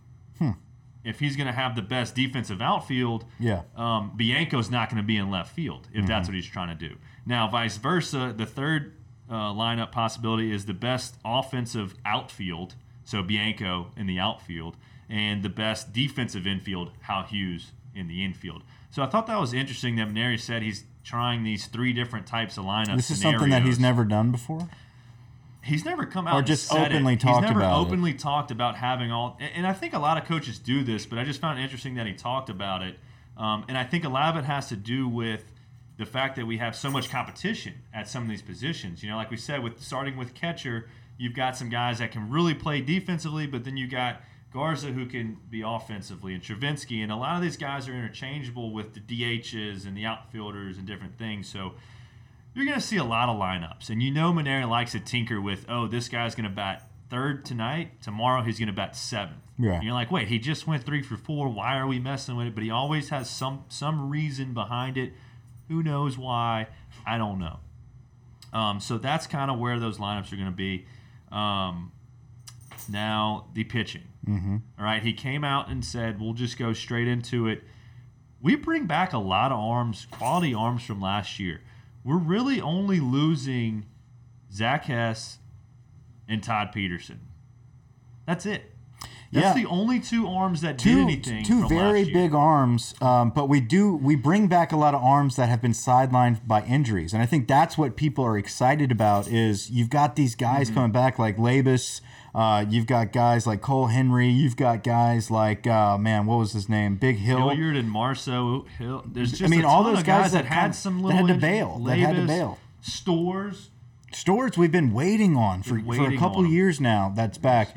If he's going to have the best defensive outfield, Yeah. um, Bianco's not going to be in left field if that's what he's trying to do. Now, vice versa, the third uh, lineup possibility is the best offensive outfield, so Bianco in the outfield, and the best defensive infield, Hal Hughes in the infield. So I thought that was interesting that Mainieri said he's trying these three different types of lineup. This is something that he's never done before. He's never come out Or just openly it. talked He's never about it. openly talked about having all. and- And I think a lot of coaches do this, but I just found it interesting that he talked about it. Um, and I think a lot of it has to do with the fact that we have so much competition at some of these positions. You know, like we said, with starting with catcher, you've got some guys that can really play defensively, but then you got Garza who can be offensively, and Travinski, and a lot of these guys are interchangeable with the DHs and the outfielders and different things. So you're going to see a lot of lineups. And you know Mainieri likes to tinker with, oh, this guy's going to bat third tonight. Tomorrow he's going to bat seventh. Yeah. And you're like, wait, he just went three for four. Why are we messing with it? But he always has some some reason behind it. Who knows why? I don't know. Um, so that's kind of where those lineups are going to be. Um, now the pitching. Mm-hmm. All right, he came out and said, "We'll just go straight into it." We bring back a lot of arms, quality arms from last year. We're really only losing Zach Hess and Todd Peterson. That's it. That's Yeah. the only two arms that did two, anything. two very big arms, um, but we do we bring back a lot of arms that have been sidelined by injuries, and I think that's what people are excited about. Is you've got these guys Mm-hmm. coming back like Labas, uh, you've got guys like Cole Henry, you've got guys like uh, man, what was his name, Big Hill. Hilliard and Marceaux Hill. There's just I mean, all those guys guys that that had some that had to bail, that had to bail. Storz. Storz we've been waiting on for, Been for a couple years now. That's back.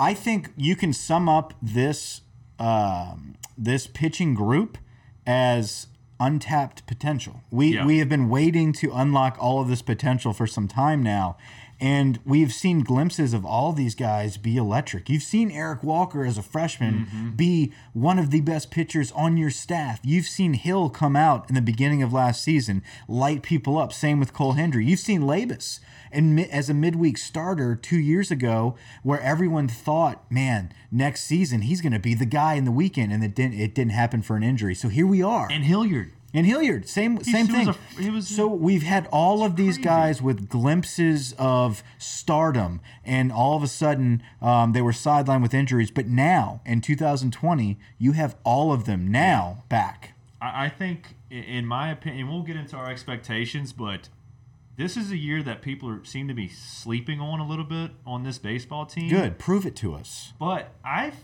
I think you can sum up this um, this pitching group as untapped potential. We Yeah. we have been waiting to unlock all of this potential for some time now, And we've seen glimpses of all these guys be electric. You've seen Eric Walker as a freshman mm-hmm. be one of the best pitchers on your staff. You've seen Hill come out in the beginning of last season, light people up. Same with Cole Henry. You've seen Labas and as a midweek starter two years ago, where everyone thought, man, next season he's going to be the guy in the weekend, and it didn't. It didn't happen for an injury. So here we are. And Hilliard. And Hilliard, same same he thing. was a- he was- so we've had all of these crazy. guys with glimpses of stardom, and all of a sudden um, they were sidelined with injuries. But now in 2020, you have all of them now back. I I think, in my opinion, we'll get into our expectations, but this is a year that people are, seem to be sleeping on a little bit on this baseball team. Good, prove it to us. But I've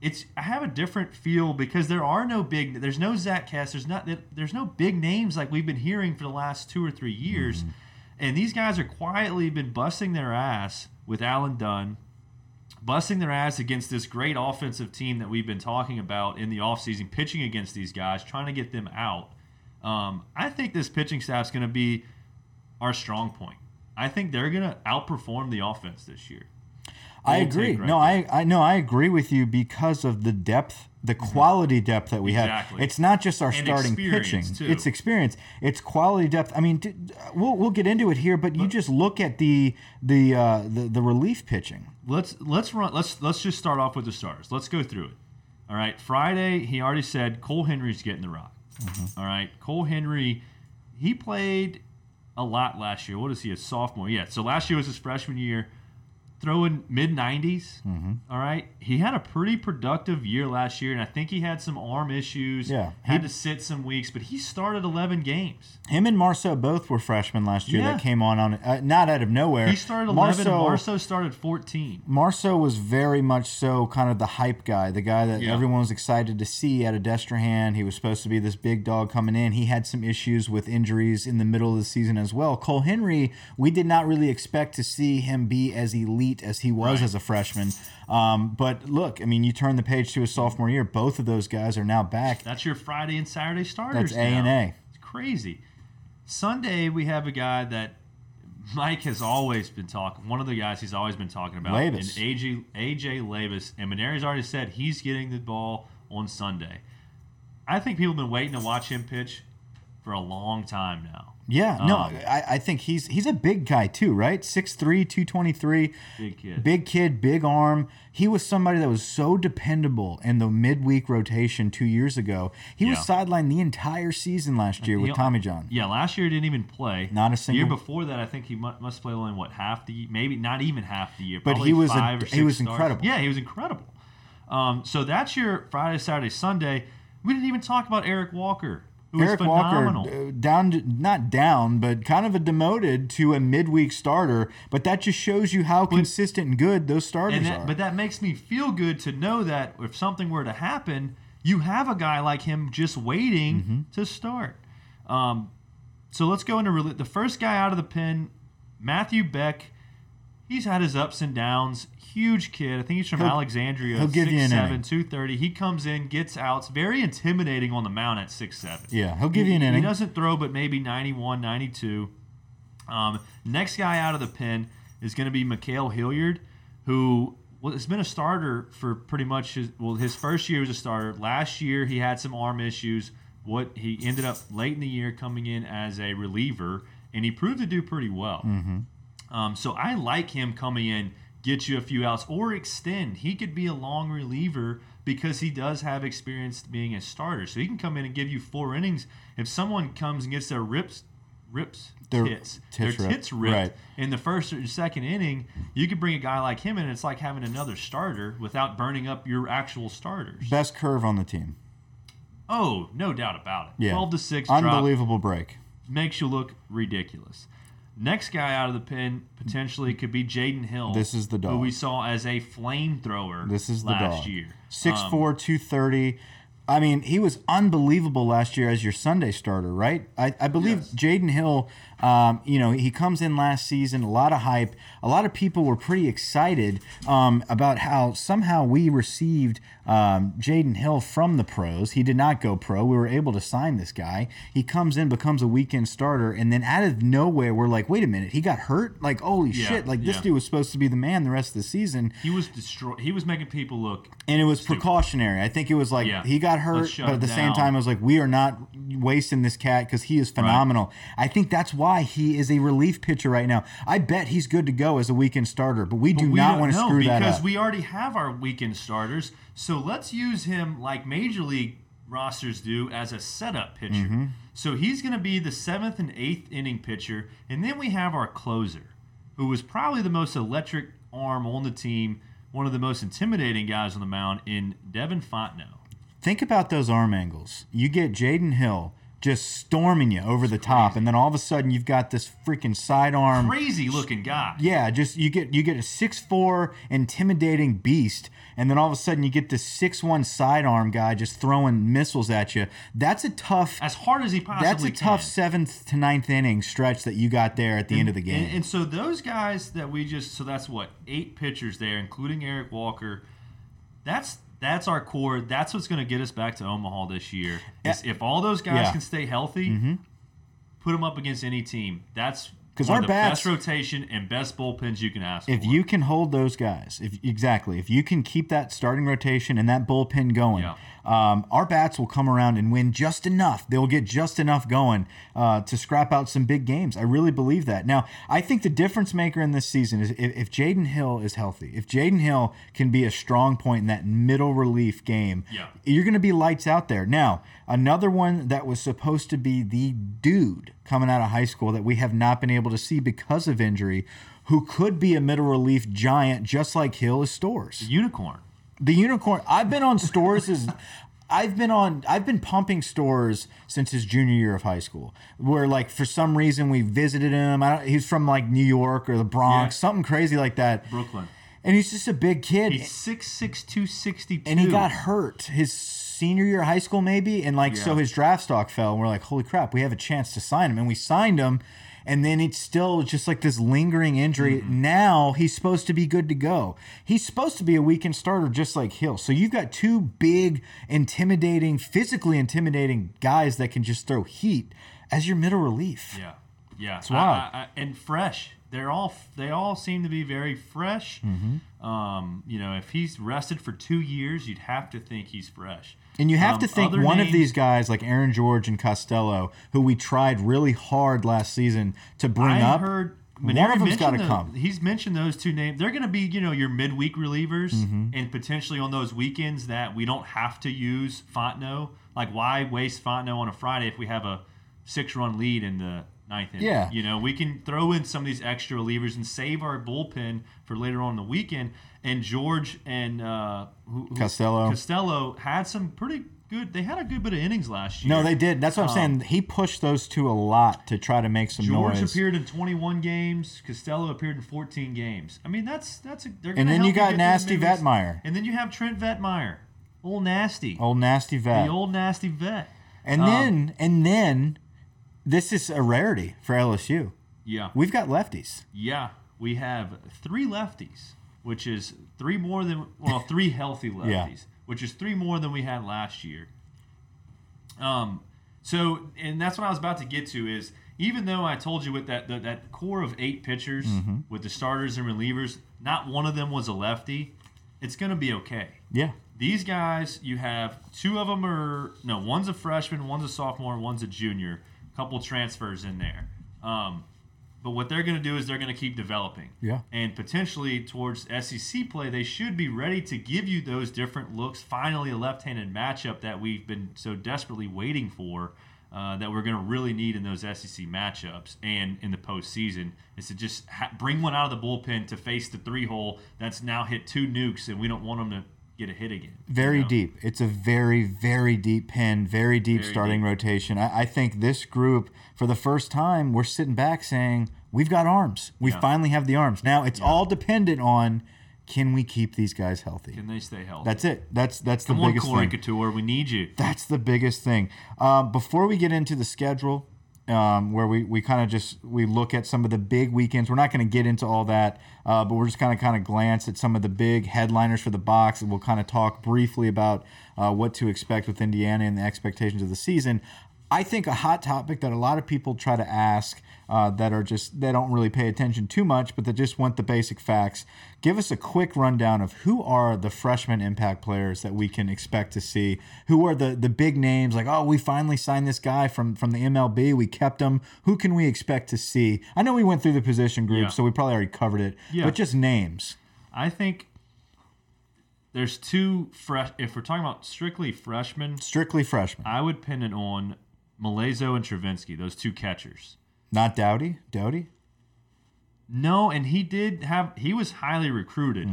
it's I have a different feel because there are no big there's no Zach Cass, there's not there's no big names like we've been hearing for the last two or three years. And these guys are quietly been busting their ass with Alan Dunn, busting their ass against this great offensive team that we've been talking about in the offseason, pitching against these guys, trying to get them out. Um, I think this pitching staff is going to be our strong point. I think they're going to outperform the offense this year. I agree. right no, I, I no, I agree with you because of the depth, the quality depth that we Mm-hmm. Exactly. have. It's not just our And starting pitching; too. it's experience. It's quality depth. I mean, we'll we'll get into it here, but you just look at the the uh, the, the relief pitching. let's let's run let's let's just start off with the stars. Let's go through it. All right. Friday, he already said Cole Henry's getting the rock. All right. Cole Henry, he played a lot last year. What is he? A sophomore? Yeah. So last year was his freshman year. Throwing mid 90s. All right. He had a pretty productive year last year, and I think he had some arm issues. Yeah. Had He- to sit some weeks, but he started 11 games. Him and Marceaux both were freshmen last year Yeah. that came on on uh, not out of nowhere. He started 11. Marceaux, Marceaux started 14. Marceaux was very much so kind of the hype guy, the guy that Yeah. everyone was excited to see at a Destrehan. He was supposed to be this big dog coming in. He had some issues with injuries in the middle of the season as well. Cole Henry, we did not really expect to see him be as elite as he was Right. as a freshman. Um, but look, I mean, you turn the page to his sophomore year. Both of those guys are now back. That's your Friday and Saturday starters. That's A and A. It's crazy. Sunday we have a guy that Mike has always been talking. One of the guys he's always been talking about, Labas. and AJ AJ Labas, and Mainieri's already said he's getting the ball on Sunday. I think people have been waiting to watch him pitch for a long time now. Yeah, no, Um, I, I think he's he's a big guy too, right? 6'3", 223. Big kid. Big kid, big arm. He was somebody that was so dependable in the midweek rotation two years ago. He was sidelined the entire season last year with Tommy John. Yeah, last year he didn't even play. Not a The single- year before that, I think he mu- must play only what half the maybe not even half the year. But he was a- he was incredible. Yeah, he was incredible. Um, so that's your Friday, Saturday, Sunday. We didn't even talk about Eric Walker, Eric. Walker uh, down, to, not down, but kind of a demoted to a midweek starter. But that just shows you how consistent and good those starters and that, are. but that makes me feel good to know that if something were to happen, you have a guy like him just waiting Mm-hmm. to start. Um, so let's go into really, the first guy out of the pen, Matthew Beck. He's had his ups and downs. Huge kid. I think he's from He'll- Alexandria. he'll give you an 6'7", inning. 230. He comes in, gets outs. Very intimidating on the mound at six seven. yeah, he'll give you an inning. He doesn't throw, but maybe 91, 92. Um, next guy out of the pen is going to be Ma'Khail Hilliard, who well, has been a starter for pretty much his well his first year as a starter. Last year he had some arm issues. What he ended up late in the year coming in as a reliever, and he proved to do pretty well. Um, so I like him coming in, get you a few outs, or extend. He could be a long reliever because he does have experience being a starter. So he can come in and give you four innings. If someone comes and gets their rips, rips, Their tits, tits their tits ripped right. in the first or second inning, you could bring a guy like him in. And it's like having another starter without burning up your actual starters. Best curve on the team. Oh, no doubt about it. Yeah, Twelve to six, drop unbelievable break. makes you look ridiculous. Next guy out of the pen potentially could be Jaden Hill. This is the dog. Who we saw as a flamethrower This is the last dog. year. 6'4", Um, 230. I mean, he was unbelievable last year as your Sunday starter, right? I, I believe Yes. Jaden Hill, um, you know, he comes in last season, a lot of hype. A lot of people were pretty excited um, about how somehow we received um, Jaden Hill from the pros. He did not go pro. We were able to sign this guy. He comes in, becomes a weekend starter, and then out of nowhere, we're like, wait a minute, he got hurt? Like, holy Yeah, shit, like this yeah. dude was supposed to be the man the rest of the season. He was destroy. He was making people look. And it was precautionary. I think it was like Yeah. he got Let's hurt, but at the it same time, I was like we are not wasting this cat because he is phenomenal. I think that's why he is a relief pitcher right now. I bet he's good to go as a weekend starter, but we do we not want to screw that up because we already have our weekend starters. So let's use him like major league rosters do as a setup pitcher. Mm-hmm. So he's going to be the seventh and eighth inning pitcher, and then we have our closer, who was probably the most electric arm on the team, one of the most intimidating guys on the mound in Devin Fontenot. Think about those arm angles. You get Jaden Hill just storming you over the top, and then all of a sudden you've got this freaking sidearm. Crazy looking guy. Yeah, just you get you get a six four intimidating beast, and then all of a sudden you get this six one sidearm guy just throwing missiles at you. That's a tough. As hard as he possibly That's a tough seventh to ninth inning stretch that you got there at the end of the game. And, and so those guys that we just so that's what eight pitchers there, including Eric Walker. That's that's our core. That's what's going to get us back to Omaha this year. is if all those guys Yeah. Mm-hmm. can stay healthy, put them up against any team. That's 'Cause one our the bats- best rotation and best bullpens you can ask if for. you can hold those guys, if exactly, if you can keep that starting rotation and that bullpen going, Yeah. Um, our bats will come around and win just enough. They'll get just enough going uh, to scrap out some big games. I really believe that. Now, I think the difference maker in this season is if, if Jaden Hill is healthy, if Jaden Hill can be a strong point in that middle relief game, Yeah. you're going to be lights out there. Now, another one that was supposed to be the dude coming out of high school that we have not been able to see because of injury, who could be a middle relief giant just like Hill is Storz. unicorn. The unicorn. I've been on Storz is. I've been on. I've been pumping Storz since his junior year of high school. Where like for some reason we visited him. I don't, he's from like New York or the Bronx, Yeah. something crazy like that. Brooklyn. And he's just a big kid. He's six six two sixty two. and he got hurt his senior year of high school maybe and like so his draft stock fell and we're like holy crap we have a chance to sign him and we signed him and then it's still just like this lingering injury Mm-hmm. now he's supposed to be good to go he's supposed to be a weekend starter just like hill so you've got two big intimidating physically intimidating guys that can just throw heat as your middle relief Yeah, yeah. It's wild. and fresh. They're all they all seem to be very fresh. Mm-hmm. Um, you know, if he's rested for two years, you'd have to think he's fresh. And you have Um, to think one of these guys, like Aaron George and Costello, who we tried really hard last season to bring I up. heard one of them's got to come. He's mentioned those two names. They're going to be, you know, your midweek relievers, Mm-hmm. and potentially on those weekends that we don't have to use Fontenot. Like, why waste Fontenot on a Friday if we have a six-run lead in the ninth inning? Yeah. you know, we can throw in some of these extra relievers and save our bullpen for later on in the weekend. And George and uh, who, Costello. Costello had some pretty good. They had a good bit of innings last year. No, they did. That's what I'm saying. He pushed those two a lot to try to make some Um, George noise. appeared in 21 games. Costello appeared in 14 games. I mean, that's that's a, they're and then you got Nasty. Vietmeier, and then you have Trent Vietmeier, old nasty, old nasty vet. the old nasty vet. and Um, then and then this is a rarity for LSU. Yeah, We've got lefties. yeah, we have three lefties, which is three more than well, three healthy lefties, Yeah. which is three more than we had last year. Um, so and that's what I was about to get to is even though I told you with that that, that core of eight pitchers Mm-hmm. with the starters and relievers, not one of them was a lefty. It's going to be okay. Yeah. These guys, you have two of them are no, one's a freshman, one's a sophomore, one's a junior. Couple transfers in there. Um, but what they're going to do is they're going to keep developing. Yeah. And potentially towards SEC play, they should be ready to give you those different looks. Finally, a left-handed matchup that we've been so desperately waiting for. Uh, that we're going to really need in those SEC matchups and in the postseason is to just ha- bring one out of the bullpen to face the three hole that's now hit two nukes, and we don't want them to get a hit again. you Very know? deep. It's a very, very deep pen, very deep Very starting deep. rotation. I, I think this group, for the first time, we're sitting back saying, we've got arms. We Yeah. finally have the arms. Now, it's all dependent on can we keep these guys healthy? Can they stay healthy? That's it. That's that's the Come on, biggest Corey thing. Couture, we need you. That's the biggest thing. Uh, before we get into the schedule, um, where we, we kind of just we look at some of the big weekends. We're not going to get into all that, uh, but we're just kind of kind of glance at some of the big headliners for the box, and we'll kind of talk briefly about uh, what to expect with Indiana and the expectations of the season. I think a hot topic that a lot of people try to ask uh, that are just they don't really pay attention too much, but they just want the basic facts. Give us a quick rundown of who are the freshman impact players that we can expect to see. Who are the the big names? Like, oh, we finally signed this guy from from the MLB. We kept him. Who can we expect to see? I know we went through the position group, Yeah. so we probably already covered it. Yeah. But just names. I think there's two fresh. If we're talking about strictly freshmen, Strictly freshmen. I would pin it on Milazzo and Travinski, those two catchers. Not Dowdy. Dowdy. No, and he did have he was highly recruited,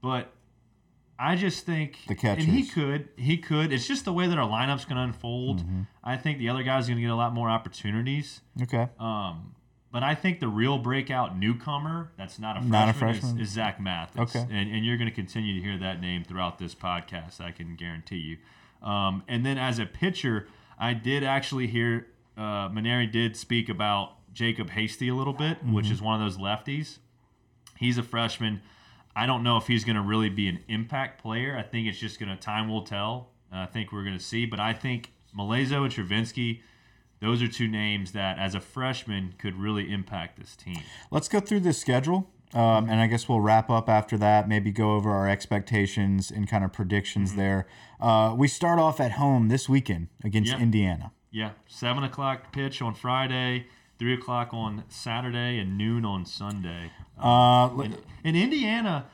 but I just think Mm-hmm. The and he could he could. It's just the way that our lineup's going to unfold. Mm-hmm. I think the other guys are going to get a lot more opportunities. Okay. Um, but I think the real breakout newcomer that's not a freshman, Not a is- freshman? Is, Zach Mathis. Okay. And, and you're going to continue to hear that name throughout this podcast, I can guarantee you. Um, and then as a pitcher, I did actually hear uh, Mainieri did speak about Jacob Hasty a little bit, which Mm-hmm. is one of those lefties. He's a freshman. I don't know if he's going to really be an impact player. I think it's just going to time will tell. Uh, I think we're going to see, but I think Milazzo and Travinski, those are two names that, as a freshman, could really impact this team. Let's go through the schedule. Um, and I guess we'll wrap up after that. Maybe go over our expectations and kind of predictions Mm-hmm. there. Uh, we start off at home this weekend against Yeah. Indiana. Yeah, seven o'clock pitch on Friday, three o'clock on Saturday, and noon on Sunday. Uh, l- In Indiana,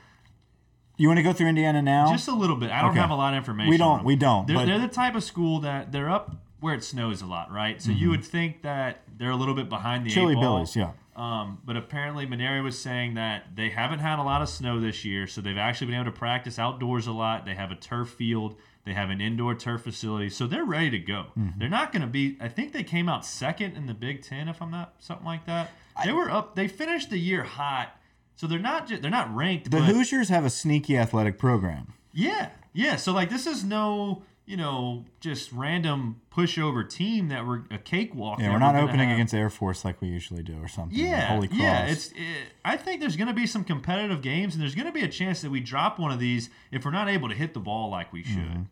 you want to go through Indiana now? just a little bit. I don't Okay. have a lot of information. We don't- we don't, They're, they're the type of school that they're up where it snows a lot, right? So you would think that they're a little bit behind the Mm-hmm. Chili. Billies, yeah. Um, but apparently, Mainieri was saying that they haven't had a lot of snow this year, so they've actually been able to practice outdoors a lot. They have a turf field, they have an indoor turf facility, so they're ready to go. Mm-hmm. They're not going to be. I think they came out second in the Big Ten, if I'm not something like that. They were up. They finished the year hot, so they're not. Just, they're not ranked. The but Hoosiers have a sneaky athletic program. yeah, yeah. So like, this is no. You know, just random pushover team that we're a cakewalk. Yeah, we're not opening have. against Air Force like we usually do or something. Yeah, Holy Cross. yeah. It's. It, I think there's going to be some competitive games, and there's going to be a chance that we drop one of these if we're not able to hit the ball like we should.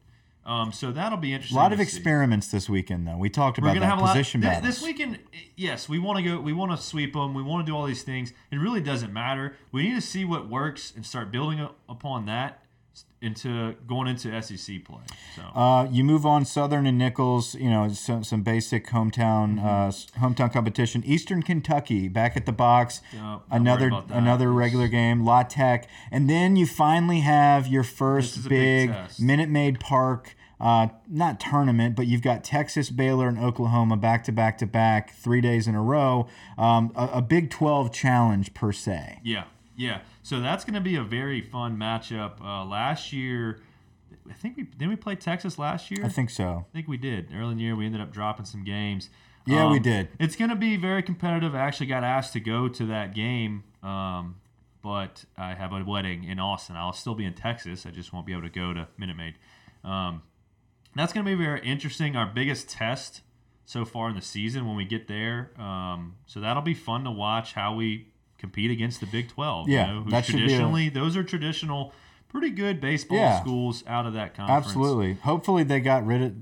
Um, so that'll be interesting. Mm-hmm. lot of see. experiments this weekend, though. We talked We're about that have a lot position battles. this weekend. Yes, we want to go. We want to sweep them. We want to do all these things. It really doesn't matter. We need to see what works and start building upon that into going into SEC play. So Uh, you move on Southern and Nicholls. You know some some basic hometown Mm-hmm. uh, hometown competition. Eastern Kentucky back at the box. Don't another worry about that. another regular game. La Tech, and then you finally have your first big big. Minute Maid Park. Uh, not tournament, but you've got Texas, Baylor, and Oklahoma back to back to back, three days in a row. Um, a, a Big Twelve challenge per se. Yeah, yeah. So that's going to be a very fun matchup. Uh, last year, I think we didn't we play Texas last year. I think so. I think we did. Early in the year, we ended up dropping some games. Yeah, we did. It's going to be very competitive. I actually got asked to go to that game, um, but I have a wedding in Austin. I'll still be in Texas. I just won't be able to go to Minute Maid. That's going to be very interesting. Our biggest test so far in the season when we get there. Um, so that'll be fun to watch how we compete against the Big 12. Yeah, you know, that should be a- traditionally, those are traditional, pretty good baseball Yeah. schools out of that conference. Absolutely. Hopefully they got rid of.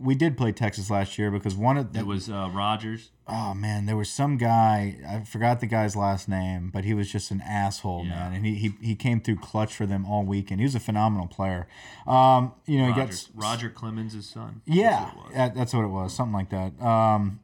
We did play Texas last year because one of the, It was uh, Rogers. oh man, there was some guy I forgot the guy's last name, but he was just an asshole, Yeah. man, and he, he he came through clutch for them all weekend. He was a phenomenal player. Um, you know, he got Roger, Clemens' son. yeah, That's what it was. that's what it was, something like that. Um,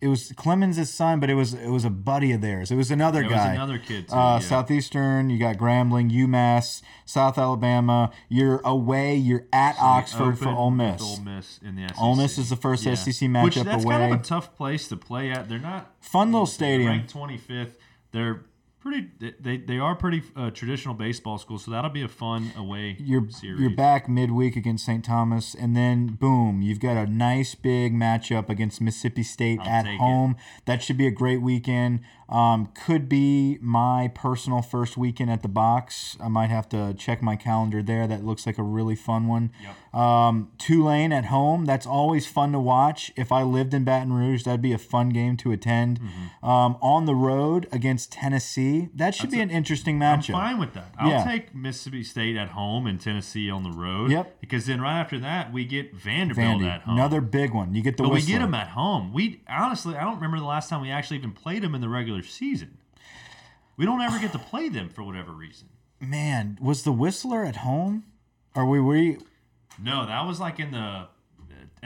it was Clemens' son, but it was it was a buddy of theirs. It was another There was guy. another kid, too, Uh, yeah. Southeastern, you got Grambling, UMass, South Alabama. You're away. You're at Oxford for Ole Miss. Ole Miss in the SEC. Ole Miss is the first SEC matchup Which that's away. kind of a tough place to play at. They're not Fun little stadium. Ranked 25th. They're pretty. They they are pretty uh, traditional baseball schools. So that'll be a fun away You're series. you're back midweek against St. Thomas, and then boom, you've got a nice big matchup against Mississippi State I'll at take it. home. That should be a great weekend. Um, could be my personal first weekend at the box. I might have to check my calendar there. That looks like a really fun one. Yep. Um, Tulane at home. That's always fun to watch. If I lived in Baton Rouge, that'd be a fun game to attend. Mm-hmm. Um, on the road against Tennessee, that should be an interesting matchup. I'm fine with that. I'll Yeah. take Mississippi State at home and Tennessee on the road. Yep. Because then right after that, we get Vanderbilt Vandy, at home. another big one. You get the but we get them at home. We honestly, I don't remember the last time we actually even played them in the regular season. We don't ever get to play them for whatever reason. Man, was the Whistler at home? Are we? We No, that was like in the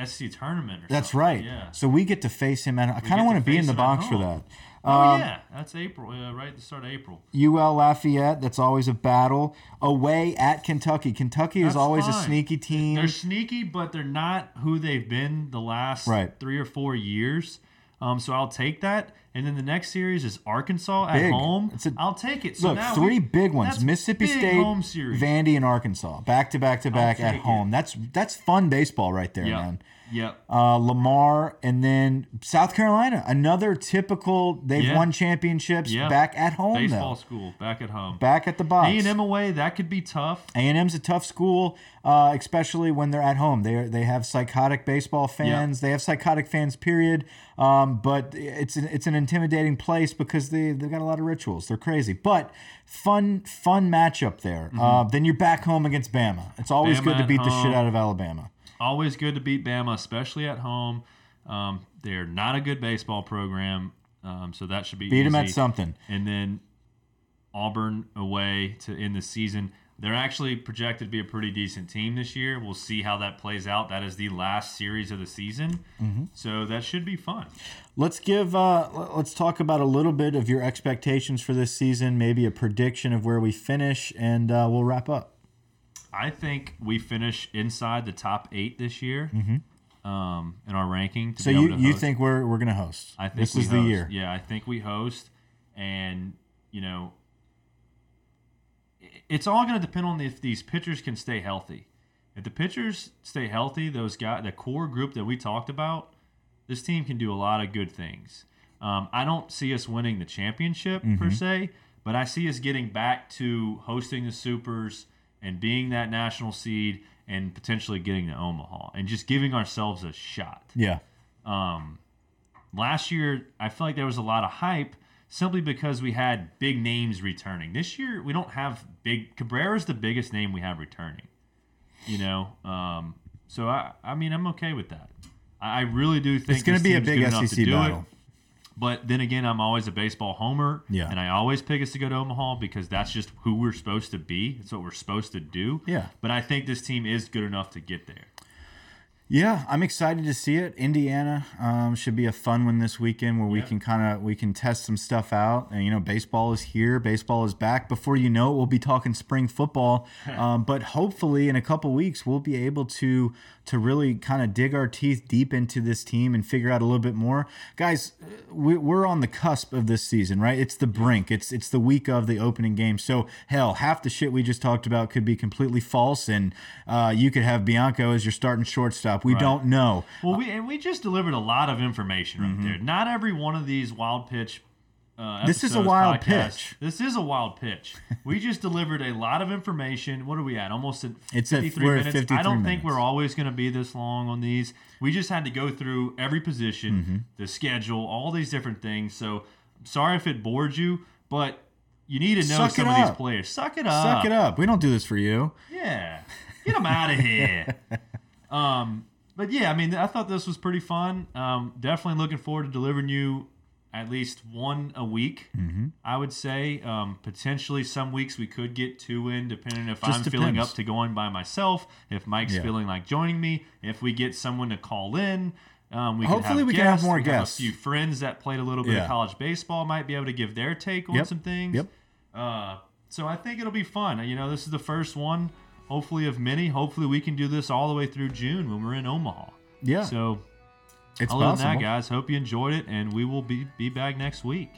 SC tournament. Or That's something. right. Yeah. So we get to face him and I kind of want to be in the box for that. Oh Um, yeah, that's April. Uh, right the start of April. UL Lafayette. That's always a battle. Away at Kentucky. Kentucky is That's always a sneaky team. They're sneaky, but they're not who they've been the last Right. three or four years. Um, so I'll take that. And then the next series is Arkansas at Big. home. It's a- I'll take it. So Look, now three we- big ones: Mississippi big State, home series. Vandy, and Arkansas, back to back to back at take it. home. That's that's fun baseball right there, Yep. man. Yep. uh, Lamar, and then South Carolina. Another typical. They've Yeah. won championships Yeah. back at home Baseball though. school back at home. Back at the box. A and M away that could be tough. A and M's a tough school, uh, especially when they're at home. They they have psychotic baseball fans. They have psychotic fans. Period. Um, but it's an, it's an intimidating place because they they've got a lot of rituals. They're crazy, but fun fun matchup there. Uh, then you're back home against Bama. It's always. Bama good to at beat the shit out of Alabama. Always good to beat Bama, especially at home. Um, they're not a good baseball program, um, so that should be Beat them at something. and then Auburn away to end the season. They're actually projected to be a pretty decent team this year. We'll see how that plays out. That is the last series of the season, Mm-hmm. so that should be fun. Let's give. Uh, let's talk about a little bit of your expectations for this season. Maybe a prediction of where we finish, and uh, we'll wrap up. I think we finish inside the top eight this year um, in our ranking. To Mm-hmm. So you you host. think we're we're gonna host? I think this is the year. Yeah, I think we host, and you know, it's all going to depend on if these pitchers can stay healthy. If the pitchers stay healthy, those guys, the core group that we talked about, this team can do a lot of good things. Um, I don't see us winning the championship per Mm-hmm. se, but I see us getting back to hosting the supers and being that national seed and potentially getting to Omaha and just giving ourselves a shot Yeah. Um, last year I feel like there was a lot of hype simply because we had big names returning. This year we don't have big Cabrera's the biggest name we have returning. You know, um, so I I mean I'm okay with that. I I really do think It's gonna be a big SEC battle. But then again, I'm always a baseball homer, Yeah. and I always pick us to go to Omaha because that's just who we're supposed to be. It's what we're supposed to do. Yeah. But I think this team is good enough to get there. Yeah, I'm excited to see it. Indiana um, should be a fun one this weekend where we can kind of we can test some stuff out. And you know, baseball is here, baseball is back. Before you know it, we'll be talking spring football. um, but hopefully, in a couple weeks, we'll be able to to really kind of dig our teeth deep into this team and figure out a little bit more. Guys, we, we're on the cusp of this season, right? It's the brink. It's it's the week of the opening game. So hell, half the shit we just talked about could be completely false, and uh, you could have Bianco as your starting shortstop. We don't know. Well, we and we just delivered a lot of information right Mm-hmm. there. Not every one of these wild pitch. Uh, This is a wild podcasts- pitch. This is a wild pitch. we just delivered a lot of information. What are we at? Almost at It's 53 we're at minutes. 53 I don't think we're always going to be this long on these. We just had to go through every position, Mm-hmm. the schedule, all these different things. So, sorry if it bored you, but you need to know Suck some of these players. Suck it up. Suck it up. We don't do this for you. Yeah, get them out of here. Um, but yeah, I mean, I thought this was pretty fun. Um, definitely looking forward to delivering you at least one a week. Mm-hmm. I would say um, potentially some weeks we could get two in, depending if Just I'm feeling up to going by myself, if Mike's Yeah. feeling like joining me, if we get someone to call in. Um, we Hopefully have we can have more We guests. a few friends that played a little bit Yeah. of college baseball might be able to give their take on Yep. some things. Yep. Uh, so I think it'll be fun. You know, this is the first one, hopefully of many. Hopefully we can do this all the way through June when we're in Omaha. Yeah, So it's other possible. than that, guys, hope you enjoyed it, and we will be be back next week.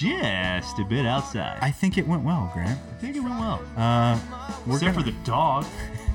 Just a bit outside. I think it went well, Grant. I think it went well. Uh, we're Except gonna, for the dog.